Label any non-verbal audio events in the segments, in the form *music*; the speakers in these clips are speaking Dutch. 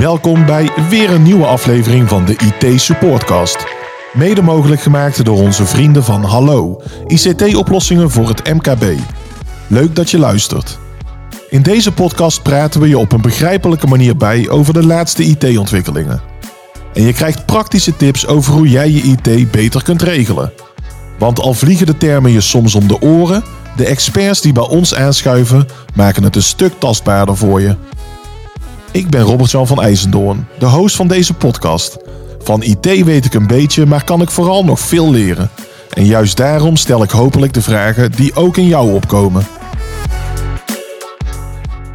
Welkom bij weer een nieuwe aflevering van de IT Supportcast. Mede mogelijk gemaakt door onze vrienden van Hallo, ICT-oplossingen voor het MKB. Leuk dat je luistert. In deze podcast praten we je op een begrijpelijke manier bij over de laatste IT-ontwikkelingen. En je krijgt praktische tips over hoe jij je IT beter kunt regelen. Want al vliegen de termen je soms om de oren, de experts die bij ons aanschuiven maken het een stuk tastbaarder voor je. Ik ben Robert-Jan van IJzendoorn, de host van deze podcast. Van IT weet ik een beetje, maar kan ik vooral nog veel leren. En juist daarom stel ik hopelijk de vragen die ook in jou opkomen.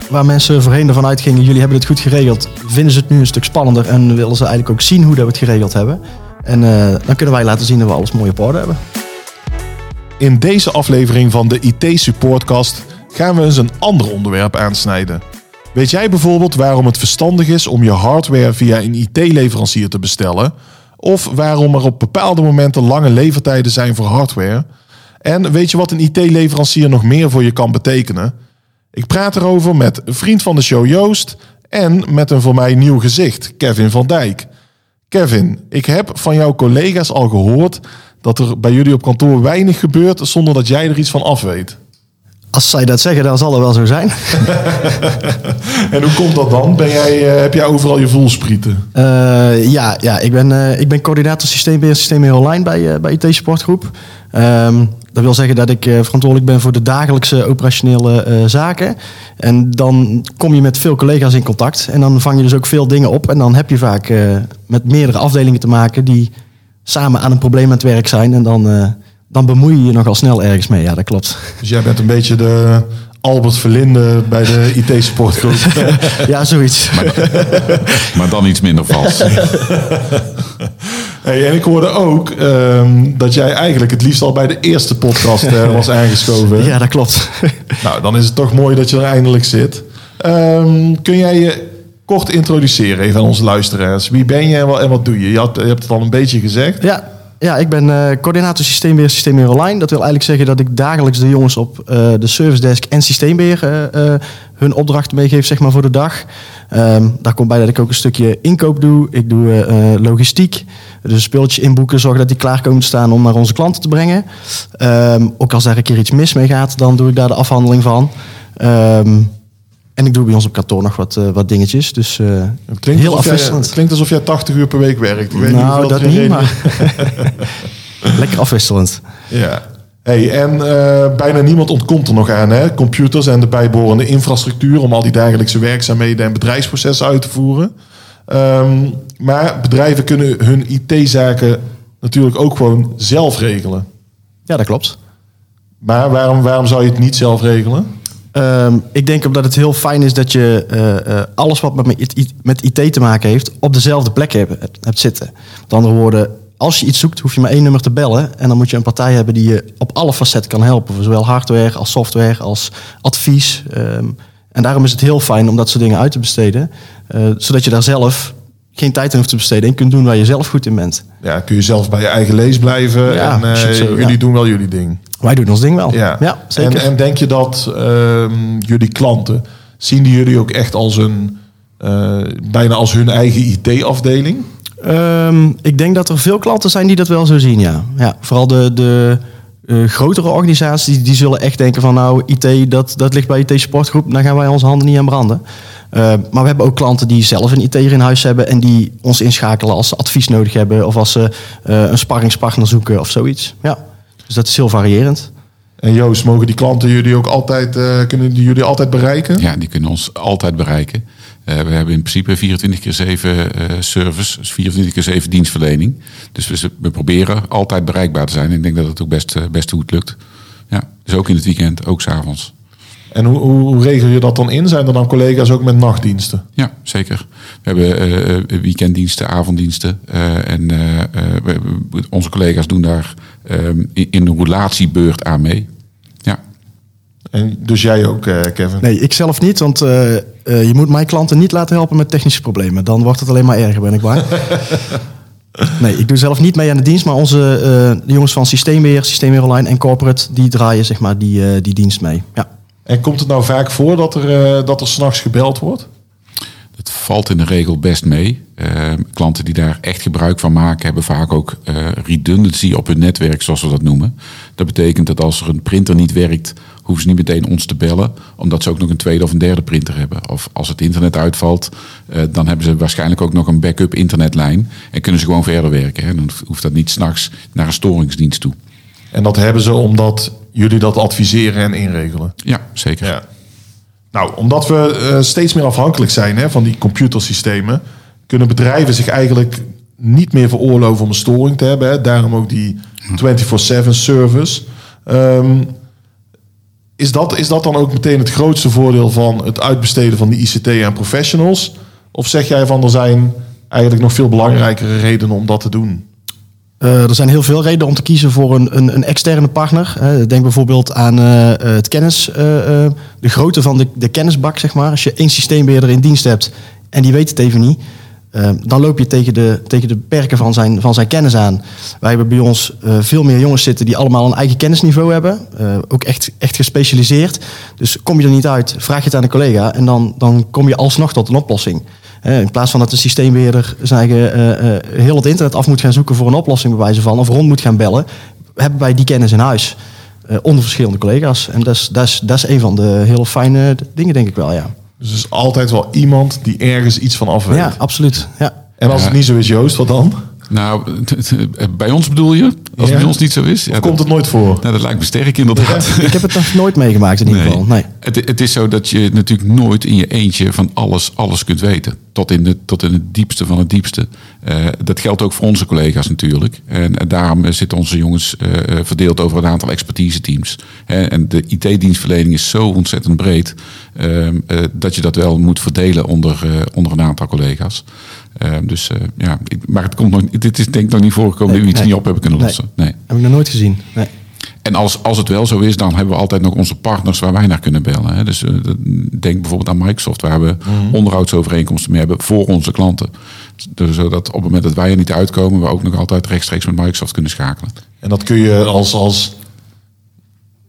Waar mensen voorheen ervan uitgingen, jullie hebben het goed geregeld, vinden ze het nu een stuk spannender en willen ze eigenlijk ook zien hoe dat we het geregeld hebben. En uh, dan kunnen wij laten zien dat we alles mooi op orde hebben. In deze aflevering van de IT Supportcast gaan we eens een ander onderwerp aansnijden. Weet jij bijvoorbeeld waarom het verstandig is om je hardware via een IT-leverancier te bestellen? Of waarom er op bepaalde momenten lange levertijden zijn voor hardware? En weet je wat een IT-leverancier nog meer voor je kan betekenen? Ik praat erover met een vriend van de show Joost en met een voor mij nieuw gezicht, Kevin van Dijk. Kevin, ik heb van jouw collega's al gehoord dat er bij jullie op kantoor weinig gebeurt zonder dat jij er iets van af weet. Als zij dat zeggen, dan zal het wel zo zijn. *laughs* en hoe komt dat dan? Ben jij, uh, heb jij overal je voelsprieten? Uh, ja, ja ik, ben, uh, ik ben coördinator systeembeheer systeembeheer online bij, bij IT Supportgroep. Um, dat wil zeggen dat ik verantwoordelijk ben voor de dagelijkse operationele zaken. En dan kom je met veel collega's in contact. En dan vang je dus ook veel dingen op. En dan heb je vaak met meerdere afdelingen te maken die samen aan een probleem aan het werk zijn. En dan dan bemoei je je nogal snel ergens mee. Ja, dat klopt. Dus jij bent een beetje de Albert Verlinde bij de IT-supportgroep. *laughs* ja, zoiets. Maar, maar, dan iets minder vals. Hey, en ik hoorde ook um, dat jij eigenlijk het liefst al bij de eerste podcast uh, was aangeschoven. Ja, dat klopt. nou, dan is het toch mooi dat je er eindelijk zit. Um, kun jij je kort introduceren even aan onze luisteraars? Wie ben je en wat, en wat doe je? Je, had, je hebt het al een beetje gezegd. Ja, ja, ik ben uh, coördinator systeembeheer, systeembeheer online. Dat wil eigenlijk zeggen dat ik dagelijks de jongens op uh, de service desk en systeembeheer uh, hun opdrachten meegeef zeg maar, voor de dag. Um, daar komt bij dat ik ook een stukje inkoop doe. Ik doe logistiek. Dus een speeltje inboeken, zorgen dat die klaar komen te staan om naar onze klanten te brengen. Um, ook als daar een keer iets mis mee gaat, dan doe ik daar de afhandeling van. Um, en ik doe bij ons op kantoor nog wat, uh, wat dingetjes. Dus uh, het klinkt heel afwisselend. klinkt alsof jij 80 uur per week werkt. Ik weet nou, niet dat niet, maar... *laughs* Lekker afwisselend. Ja. Hey, en uh, bijna niemand ontkomt er nog aan. Hè? Computers en de bijbehorende infrastructuur... om al die dagelijkse werkzaamheden en bedrijfsprocessen uit te voeren. Um, maar bedrijven kunnen hun IT-zaken natuurlijk ook gewoon zelf regelen. Ja, dat klopt. Maar waarom, waarom zou je het niet zelf regelen? Um, ik denk omdat het heel fijn is dat je uh, uh, alles wat met, met IT te maken heeft op dezelfde plek hebt, hebt zitten. Met andere woorden, als je iets zoekt, hoef je maar één nummer te bellen. En dan moet je een partij hebben die je op alle facetten kan helpen. Zowel hardware als software als advies. Um, en daarom is het heel fijn om dat soort dingen uit te besteden. Uh, zodat je daar zelf geen tijd aan hoeft te besteden en kunt doen waar je zelf goed in bent. Ja, kun je zelf bij je eigen lees blijven ja, en uh, zo, jullie ja. doen wel jullie ding. Wij doen ons ding wel. Ja, ja zeker. En, en denk je dat uh, jullie klanten, zien die jullie ook echt als een, uh, bijna als hun eigen IT-afdeling? Um, ik denk dat er veel klanten zijn die dat wel zo zien, ja. ja vooral de, de uh, grotere organisaties, die zullen echt denken van nou, IT, dat, dat ligt bij IT Sportgroep, daar gaan wij onze handen niet aan branden. Uh, maar we hebben ook klanten die zelf een IT in huis hebben en die ons inschakelen als ze advies nodig hebben of als ze een sparringspartner zoeken of zoiets. Ja. Dus dat is heel variërend. En Joost, mogen die klanten jullie ook altijd, uh, kunnen die jullie altijd bereiken? Ja, die kunnen ons altijd bereiken. Uh, we hebben in principe 24 keer 7 uh, service, dus 24 keer 7 dienstverlening. Dus we, we, proberen altijd bereikbaar te zijn. Ik denk dat het ook best, uh, best goed lukt. Ja, dus ook in het weekend, ook s'avonds. En hoe, hoe, regel je dat dan in? Zijn er dan collega's ook met nachtdiensten? Ja, zeker. We hebben uh, weekenddiensten, avonddiensten. Uh, en uh, we, onze collega's doen daar in een relatiebeurt aan mee. Ja. En dus jij ook, Kevin? Nee, ik zelf niet. Want je moet mijn klanten niet laten helpen met technische problemen. Dan wordt het alleen maar erger, ben ik waar. *laughs* Nee, ik doe zelf niet mee aan de dienst, maar onze uh, jongens van Systeembeheer, Systeembeheer Online en Corporate, die draaien zeg maar die, uh, die dienst mee. Ja. En komt het nou vaak voor dat er, uh, dat er s'nachts gebeld wordt? Dat valt in de regel best mee. Uh, klanten die daar echt gebruik van maken, hebben vaak ook uh, redundancy op hun netwerk, zoals we dat noemen. Dat betekent dat als er een printer niet werkt, hoeven ze niet meteen ons te bellen, omdat ze ook nog een tweede of een derde printer hebben. Of als het internet uitvalt, uh, dan hebben ze waarschijnlijk ook nog een backup internetlijn en kunnen ze gewoon verder werken. Hè. Dan hoeft dat niet s'nachts naar een storingsdienst toe. En dat hebben ze omdat jullie dat adviseren en inregelen? Ja, zeker. Ja. Nou, omdat we uh, steeds meer afhankelijk zijn hè, van die computersystemen, kunnen bedrijven zich eigenlijk niet meer veroorloven om een storing te hebben. Hè. Daarom ook die 24/7 service. Um, is, dat, is dat dan ook meteen het grootste voordeel van het uitbesteden van die ICT aan professionals? Of zeg jij van er zijn eigenlijk nog veel belangrijkere redenen om dat te doen? Uh, er zijn heel veel redenen om te kiezen voor een, een, een externe partner. Denk bijvoorbeeld aan uh, het kennis, de grootte van de, de kennisbak, zeg maar. Als je één systeembeheerder in dienst hebt en die weet het even niet, dan loop je tegen de, tegen de perken van zijn, van zijn kennis aan. Wij hebben bij ons veel meer jongens zitten die allemaal een eigen kennisniveau hebben. ook echt, echt gespecialiseerd. Dus kom je er niet uit, vraag je het aan een collega en dan, dan kom je alsnog tot een oplossing. In plaats van dat de systeembeheerder zijn uh, heel het internet af moet gaan zoeken voor een oplossing, bij wijze van, of rond moet gaan bellen, hebben wij die kennis in huis. Uh, onder verschillende collega's. En dat is, dat, is, dat is een van de hele fijne dingen, denk ik wel, ja. Dus er is altijd wel iemand die ergens iets van af weet. Ja, absoluut. Ja. En als het niet zo is, Joost, wat dan? Nou, bij ons bedoel je? Als het bij ons niet zo is? Ja, komt het nooit voor? Nou, dat lijkt me sterk inderdaad. ik heb het nog nooit meegemaakt in ieder nee. geval. Nee. Het, het, is zo dat je natuurlijk nooit in je eentje van alles, alles kunt weten. Tot in, de, tot in het diepste van het diepste. Uh, dat geldt ook voor onze collega's natuurlijk. En, en daarom zitten onze jongens uh, verdeeld over een aantal expertise teams. En de IT-dienstverlening is zo ontzettend breed... Uh, dat je dat wel moet verdelen onder, onder een aantal collega's. Uh, dus ja, maar het komt nog, dit is denk ik nog niet voorgekomen nee, dat we iets nee. niet op hebben kunnen lossen. Nee. nee. Heb ik nog nooit gezien. Nee. En als, als het wel zo is, dan hebben we altijd nog onze partners waar wij naar kunnen bellen. Hè. Dus uh, denk bijvoorbeeld aan Microsoft, waar we mm. onderhoudsovereenkomsten mee hebben voor onze klanten. Dus, zodat op het moment dat wij er niet uitkomen, we ook nog altijd rechtstreeks met Microsoft kunnen schakelen. En dat kun je als, als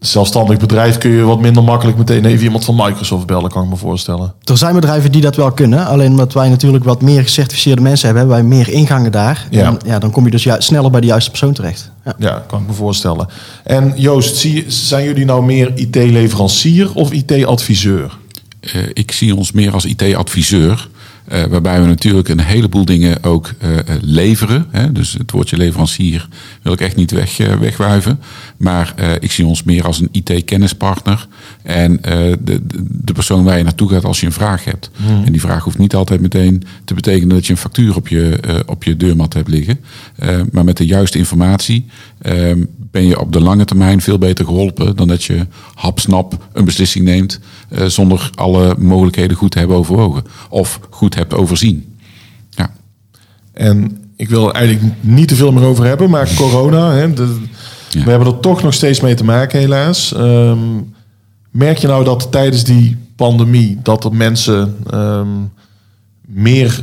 zelfstandig bedrijf kun je wat minder makkelijk meteen even iemand van Microsoft bellen, kan ik me voorstellen. Er zijn bedrijven die dat wel kunnen. Alleen omdat wij natuurlijk wat meer gecertificeerde mensen hebben, hebben wij meer ingangen daar. Ja. En, ja, dan kom je dus ju sneller bij de juiste persoon terecht. Ja, ja kan ik me voorstellen. En Joost, zie, zijn jullie nou meer IT-leverancier of IT-adviseur? Uh, ik zie ons meer als IT-adviseur. Uh, waarbij we natuurlijk een heleboel dingen ook uh, leveren. Hè? Dus het woordje leverancier wil ik echt niet weg, uh, wegwuiven. Maar ik zie ons meer als een IT-kennispartner. En de, de persoon waar je naartoe gaat als je een vraag hebt. Hmm. En die vraag hoeft niet altijd meteen te betekenen dat je een factuur op je, op je deurmat hebt liggen. maar met de juiste informatie ehm, ben je op de lange termijn veel beter geholpen dan dat je hapsnap een beslissing neemt zonder alle mogelijkheden goed te hebben overwogen. Of goed hebt overzien. Ja. En ik wil er eigenlijk niet te veel meer over hebben, maar corona, hè, de, ja. we hebben er toch nog steeds mee te maken, helaas. Um, merk je nou dat tijdens die pandemie dat er mensen um, meer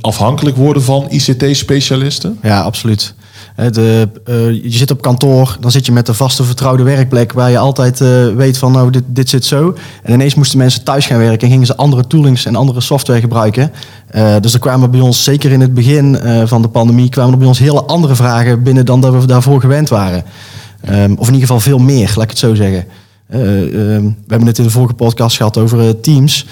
afhankelijk worden van ICT-specialisten? Ja, absoluut. De, uh, je zit op kantoor, dan zit je met een vaste vertrouwde werkplek waar je altijd uh, weet van nou dit, dit zit zo. En ineens moesten mensen thuis gaan werken en gingen ze andere toolings en andere software gebruiken. Uh, dus er kwamen bij ons, zeker in het begin van de pandemie, kwamen er bij ons hele andere vragen binnen dan dat we daarvoor gewend waren. Um, of in ieder geval veel meer, laat ik het zo zeggen. we hebben het in de vorige podcast gehad over Teams.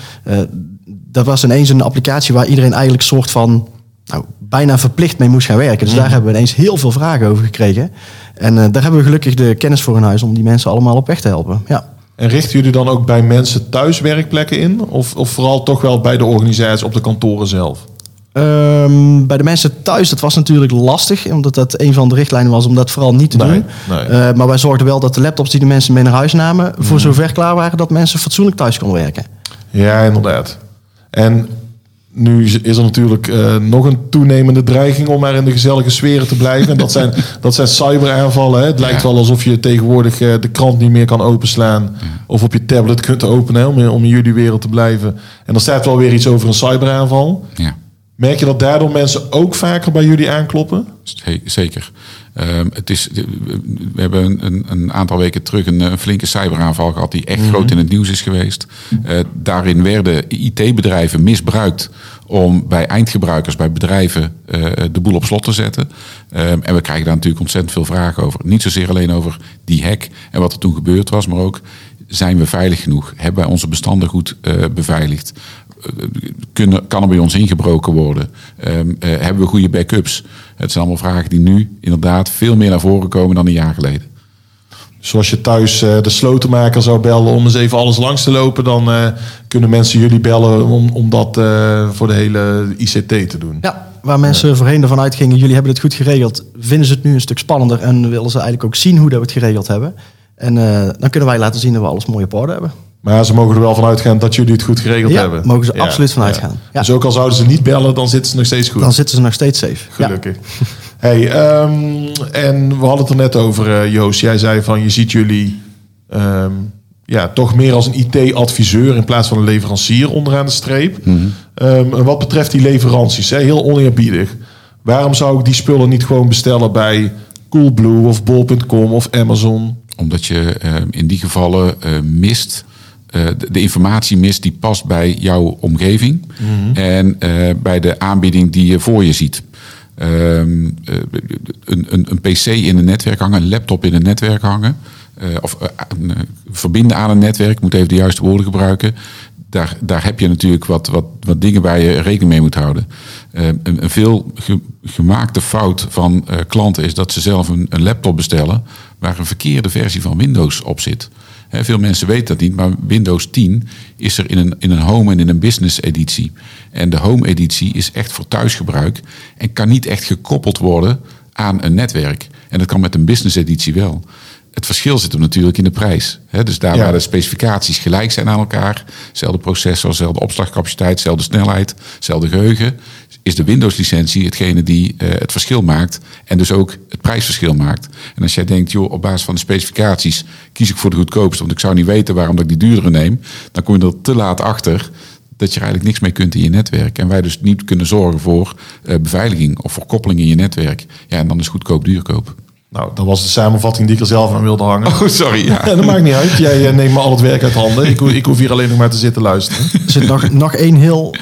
dat was ineens een applicatie waar iedereen eigenlijk soort van nou, bijna verplicht mee moest gaan werken. Dus mm. daar hebben we ineens heel veel vragen over gekregen. En uh, daar hebben we gelukkig de kennis voor in huis om die mensen allemaal op weg te helpen. Ja. En richten jullie dan ook bij mensen thuis werkplekken in? Of, of vooral toch wel bij de organisatie op de kantoren zelf? Um, bij de mensen thuis, dat was natuurlijk lastig, omdat dat een van de richtlijnen was om dat vooral niet te nee, doen. Nee. Uh, maar wij zorgden wel dat de laptops die de mensen mee naar huis namen, mm. voor zover klaar waren dat mensen fatsoenlijk thuis konden werken. Ja, inderdaad. En nu is er natuurlijk uh, nog een toenemende dreiging om maar in de gezellige sferen te blijven. En dat zijn, *laughs* dat zijn cyberaanvallen. Hè. Het lijkt ja. wel alsof je tegenwoordig uh, de krant niet meer kan openslaan. Ja. Of op je tablet kunt openen hè, om, om in jullie wereld te blijven. En er staat wel weer iets over een cyberaanval. Ja. Merk je dat daardoor mensen ook vaker bij jullie aankloppen? Zeker. Ehm, het is, we hebben een, een, aantal weken terug een, een flinke cyberaanval gehad die echt groot in het nieuws is geweest. Uh, daarin werden IT-bedrijven misbruikt om bij eindgebruikers, bij bedrijven, uh, de boel op slot te zetten. Um, en we krijgen daar natuurlijk ontzettend veel vragen over. Niet zozeer alleen over die hack en wat er toen gebeurd was, maar ook zijn we veilig genoeg? Hebben wij onze bestanden goed uh, beveiligd? Kunnen, kan er bij ons ingebroken worden? Um, uh, hebben we goede backups? Het zijn allemaal vragen die nu inderdaad veel meer naar voren komen dan een jaar geleden. Zoals je thuis uh, de slotenmaker zou bellen om eens even alles langs te lopen, dan uh, kunnen mensen jullie bellen om, om dat uh, voor de hele ICT te doen. Ja, waar mensen ja. voorheen ervan uitgingen, jullie hebben het goed geregeld, vinden ze het nu een stuk spannender en willen ze eigenlijk ook zien hoe dat we het geregeld hebben. En dan kunnen wij laten zien dat we alles mooi op orde hebben. Maar ze mogen er wel van uitgaan dat jullie het goed geregeld ja, hebben. mogen ze ja, absoluut van uitgaan. Ja. Dus ook al zouden ze niet bellen, dan zitten ze nog steeds goed. Dan zitten ze nog steeds safe. Gelukkig. Hey, um, en we hadden het er net over, uh, Joost. Jij zei van je ziet jullie um, ja, toch meer als een IT-adviseur in plaats van een leverancier onderaan de streep. Mhm. Mm -hmm. um, wat betreft die leveranties, hè, heel oneerbiedig. Waarom zou ik die spullen niet gewoon bestellen bij Coolblue of Bol.com of Amazon? Omdat je in die gevallen uh, mist de, de, informatie mist die past bij jouw omgeving mm -hmm. en uh, bij de aanbieding die je voor je ziet. Um, uh, een, een, een, PC in een netwerk hangen, een laptop in een netwerk hangen, of verbinden aan een netwerk, ik moet even de juiste woorden gebruiken. Daar, daar heb je natuurlijk wat, wat, wat dingen waar je rekening mee moet houden. een, een veel ge, gemaakte fout van klanten is dat ze zelf een, een laptop bestellen waar een verkeerde versie van Windows op zit. Veel mensen weten dat niet, maar Windows 10 is er in een, in een home en in een business editie. En de home editie is echt voor thuisgebruik en kan niet echt gekoppeld worden aan een netwerk. En dat kan met een business editie wel. Het verschil zit hem natuurlijk in de prijs. He, dus daar ja. waar de specificaties gelijk zijn aan elkaar, zelfde processor, zelfde opslagcapaciteit, zelfde snelheid, zelfde geheugen, is de Windows-licentie hetgene die uh, het verschil maakt en dus ook het prijsverschil maakt. En als jij denkt, joh, op basis van de specificaties kies ik voor de goedkoopste, want ik zou niet weten waarom dat ik die duurdere neem, dan kom je er te laat achter dat je er eigenlijk niks mee kunt in je netwerk. En wij dus niet kunnen zorgen voor uh, beveiliging of voor koppeling in je netwerk. Ja, en dan is goedkoop duurkoop. Nou, dat was de samenvatting die ik er zelf aan wilde hangen. Oh, sorry. Ja. *laughs* ja dat maakt niet uit. Jij neemt me al het werk uit handen. Ik, ik hoef hier alleen nog maar te zitten luisteren. Er zit nog, nog één heel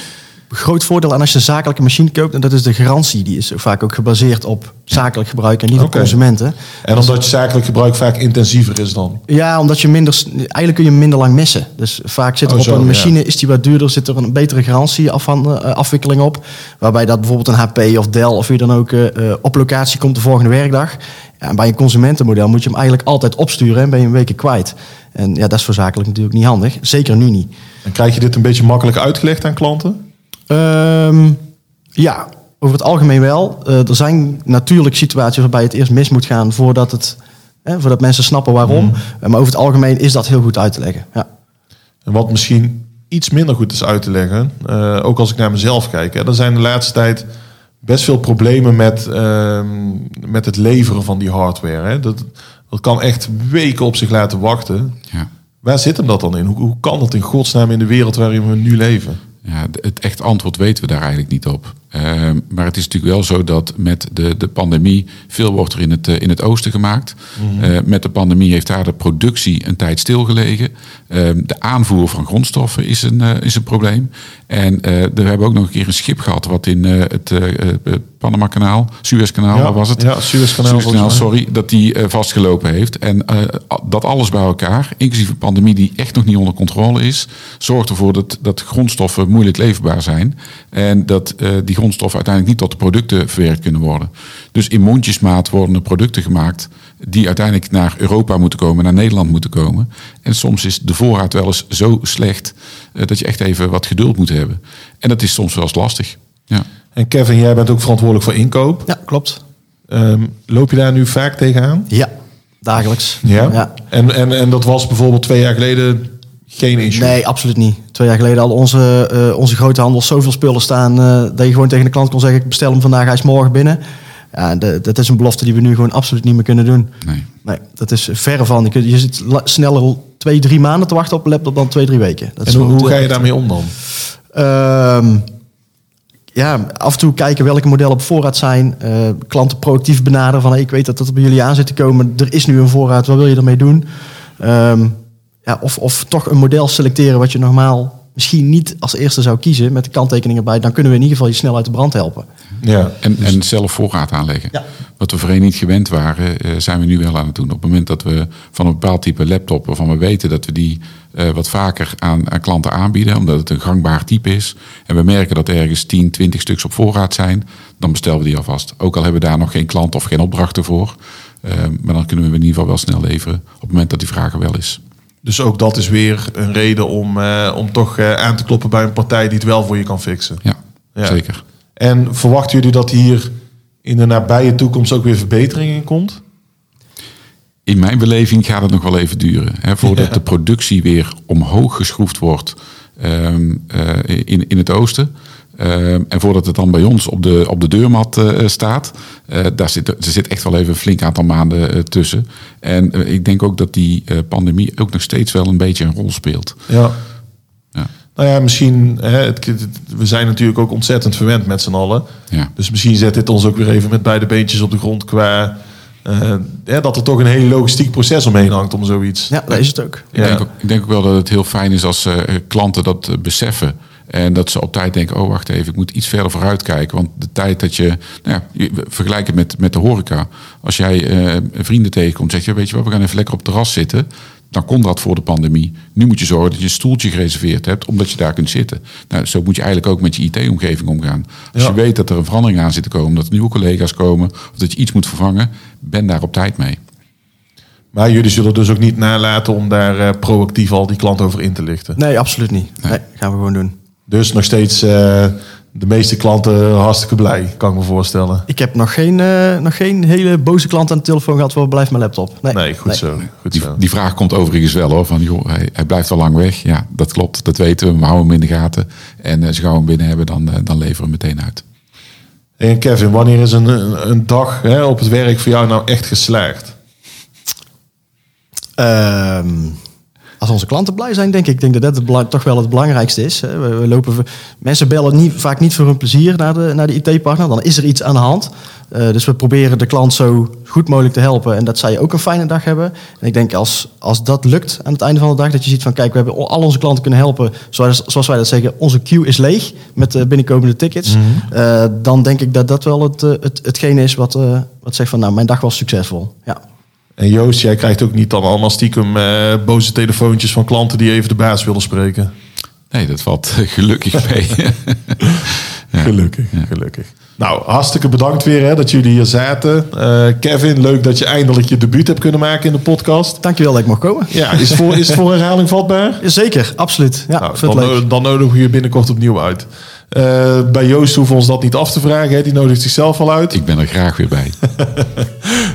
groot voordeel aan als je een zakelijke machine koopt. En dat is de garantie. Die is vaak ook gebaseerd op zakelijk gebruik en niet okay. op consumenten. En omdat je zakelijk gebruik vaak intensiever is dan? Ja, omdat je minder... Eigenlijk kun je minder lang missen. Dus vaak zit er Oh, op zo, een machine, ja. is die wat duurder, zit er een betere garantie uh, afwikkeling op. Waarbij dat bijvoorbeeld een HP of Dell of wie dan ook uh, op locatie komt de volgende werkdag. Ja, en bij een consumentenmodel moet je hem eigenlijk altijd opsturen en ben je een weken kwijt. En ja, dat is voor zakelijk natuurlijk niet handig. Zeker nu niet. En krijg je dit een beetje makkelijk uitgelegd aan klanten? Um, ja, over het algemeen wel. Uh, er zijn natuurlijk situaties waarbij het eerst mis moet gaan voordat, het, hè, voordat mensen snappen waarom. Mm. Uh, maar over het algemeen is dat heel goed uit te leggen. Ja. En wat misschien iets minder goed is uit te leggen, uh, ook als ik naar mezelf kijk. Hè, er zijn de laatste tijd best veel problemen met, met het leveren van die hardware. Hè. Dat, dat kan echt weken op zich laten wachten. Ja. Waar zit hem dat dan in? Hoe, hoe kan dat in godsnaam in de wereld waarin we nu leven? Ja, het echt antwoord weten we daar eigenlijk niet op. Uh, maar het is natuurlijk wel zo dat met de, de pandemie veel wordt er in het, uh, in het oosten gemaakt. Mm -hmm. uh, met de pandemie heeft daar de productie een tijd stilgelegen. de aanvoer van grondstoffen is een, is een probleem. En we hebben ook nog een keer een schip gehad wat in het Panama-kanaal, Suezkanaal, ja, was het? Ja, Suezkanaal. Sorry, dat die vastgelopen heeft. En dat alles bij elkaar, inclusief een pandemie die echt nog niet onder controle is, zorgt ervoor dat, dat grondstoffen moeilijk leverbaar zijn. En dat die grondstoffen uiteindelijk niet tot de producten verwerkt kunnen worden. Dus in mondjesmaat worden er producten gemaakt die uiteindelijk naar Europa moeten komen, naar Nederland moeten komen. En soms is de voorraad wel eens zo slecht uh, dat je echt even wat geduld moet hebben. En dat is soms wel eens lastig. Ja. En Kevin, jij bent ook verantwoordelijk voor inkoop. Ja, klopt. Um, loop je daar nu vaak tegenaan? Ja, dagelijks. Ja? ja. En, en, en dat was bijvoorbeeld twee jaar geleden geen issue? Nee, absoluut niet. Twee jaar geleden hadden onze, uh, onze grote handels zoveel spullen staan... Uh, dat je gewoon tegen de klant kon zeggen... ik bestel hem vandaag, hij is morgen binnen. Ja, de, dat is een belofte die we nu gewoon absoluut niet meer kunnen doen. Nee. Nee, dat is verre van. Je, je zit sneller twee, drie maanden te wachten op een laptop dan twee, drie weken. Dat en hoe, hoe ga je daarmee om dan? Uh, ja, af en toe kijken welke modellen op voorraad zijn. eh, klanten proactief benaderen van hey, ik weet dat dat bij jullie aan zit te komen. Er is nu een voorraad, wat wil je ermee doen? Ehm, ja, of, of toch een model selecteren wat je normaal misschien niet als eerste zou kiezen met de kanttekeningen erbij. Dan kunnen we in ieder geval je snel uit de brand helpen. Ja. En, en zelf voorraad aanleggen. Ja. Wat we voorheen niet gewend waren, eh, zijn we nu wel aan het doen. Op het moment dat we van een bepaald type laptop, waarvan we weten dat we die eh, wat vaker aan, aan klanten aanbieden, omdat het een gangbaar type is. En we merken dat ergens 10, 20 stuks op voorraad zijn, dan bestellen we die alvast. Ook al hebben we daar nog geen klant of geen opdrachten voor. Eh, maar dan kunnen we in ieder geval wel snel leveren op het moment dat die vraag er wel is. Dus ook dat is weer een reden om, eh, om toch eh, aan te kloppen bij een partij die het wel voor je kan fixen. Ja, Ja. zeker. En verwachten jullie dat hier in de nabije toekomst ook weer verbetering in komt? In mijn beleving gaat het nog wel even duren. Hè, voordat Ja. de productie weer omhoog geschroefd wordt ehm, eh, in, in het oosten. Ehm, en voordat het dan bij ons op de, op de deurmat eh, staat. eh, daar zit, er zit echt wel even een flink aantal maanden eh, tussen. En eh, ik denk ook dat die eh, pandemie ook nog steeds wel een beetje een rol speelt. Ja. Ja. Nou ja, misschien, hè, het, het- we zijn natuurlijk ook ontzettend verwend met z'n allen. Ja. Dus misschien zet dit ons ook weer even met beide beentjes op de grond qua... eh, hè, dat er toch een hele logistiek proces omheen hangt om zoiets. Ja, dat is het ook. Ik, denk ook, ik denk ook wel dat het heel fijn is als eh, klanten dat eh, beseffen. En dat ze op tijd denken, oh wacht even, ik moet iets verder vooruit kijken. Want de tijd dat je, nou ja, vergelijk het met, met de horeca. Als jij eh, vrienden tegenkomt, zeg je, weet je wat, we gaan even lekker op het terras zitten. Dan kon dat voor de pandemie. Nu moet je zorgen dat je een stoeltje gereserveerd hebt, omdat je daar kunt zitten. Nou, zo moet je eigenlijk ook met je IT-omgeving omgaan. Als Ja. je weet dat er een verandering aan zit te komen, dat er nieuwe collega's komen, of dat je iets moet vervangen, ben daar op tijd mee. Maar jullie zullen dus ook niet nalaten om daar eh, proactief al die klant over in te lichten. Nee, absoluut niet. Nee, gaan we gewoon doen. Dus nog steeds eh, de meeste klanten hartstikke blij, kan ik me voorstellen. Ik heb nog geen, eh, nog geen hele boze klant aan de telefoon gehad voor blijf mijn laptop. Nee, Nee, goed zo. Goed Die, zo. die vraag komt overigens wel hoor. Van joh, hij, hij blijft al lang weg. Ja, dat klopt. Dat weten we. We houden hem in de gaten. En eh, als we hem binnen hebben, dan, dan leveren we hem meteen uit. En Kevin, wanneer is een, een, een dag hè, op het werk voor jou nou echt geslaagd? Ehm, als onze klanten blij zijn, denk ik. Ik denk dat dat het toch wel het belangrijkste is. hè. We, we lopen, mensen bellen niet, vaak niet voor hun plezier naar de, naar de IT-partner. Dan is er iets aan de hand. Eh, dus we proberen de klant zo goed mogelijk te helpen. En dat zij ook een fijne dag hebben. En ik denk als, als dat lukt aan het einde van de dag... dat je ziet van kijk, we hebben al onze klanten kunnen helpen. Zoals, zoals wij dat zeggen, onze queue is leeg met de binnenkomende tickets. Eh, dan denk ik dat dat wel het, eh, het, hetgene is wat, wat zegt van... nou, mijn dag was succesvol. Ja. En Joost, jij krijgt ook niet dan allemaal stiekem eh, boze telefoontjes van klanten die even de baas willen spreken. Nee, dat valt *laughs* gelukkig mee. *laughs* Ja. Gelukkig, gelukkig. Nou, hartstikke bedankt weer hè, dat jullie hier zaten. Eh, Kevin, leuk dat je eindelijk je debuut hebt kunnen maken in de podcast. Dankjewel dat ik mocht komen. Ja, is het voor, is het voor herhaling vatbaar? *laughs* Zeker, absoluut. Ja, Nou, dan, leuk. dan nodigen we je binnenkort opnieuw uit. Eh, bij Joost hoeven we ons dat niet af te vragen. Hè? Die nodigt zichzelf al uit. Ik ben er graag weer bij.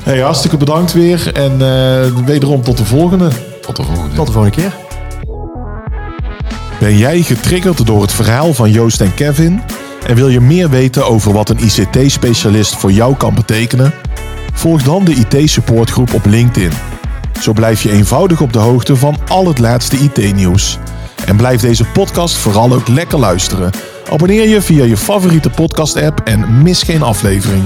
Hey, hartstikke bedankt weer. En eh, wederom tot de volgende. Tot de volgende. Tot de volgende keer. Ben jij getriggerd door het verhaal van Joost en Kevin? En wil je meer weten over wat een ICT-specialist voor jou kan betekenen? Volg dan de IT-supportgroep op LinkedIn. Zo blijf je eenvoudig op de hoogte van al het laatste IT-nieuws. En blijf deze podcast vooral ook lekker luisteren. Abonneer je via je favoriete podcast-app en mis geen aflevering.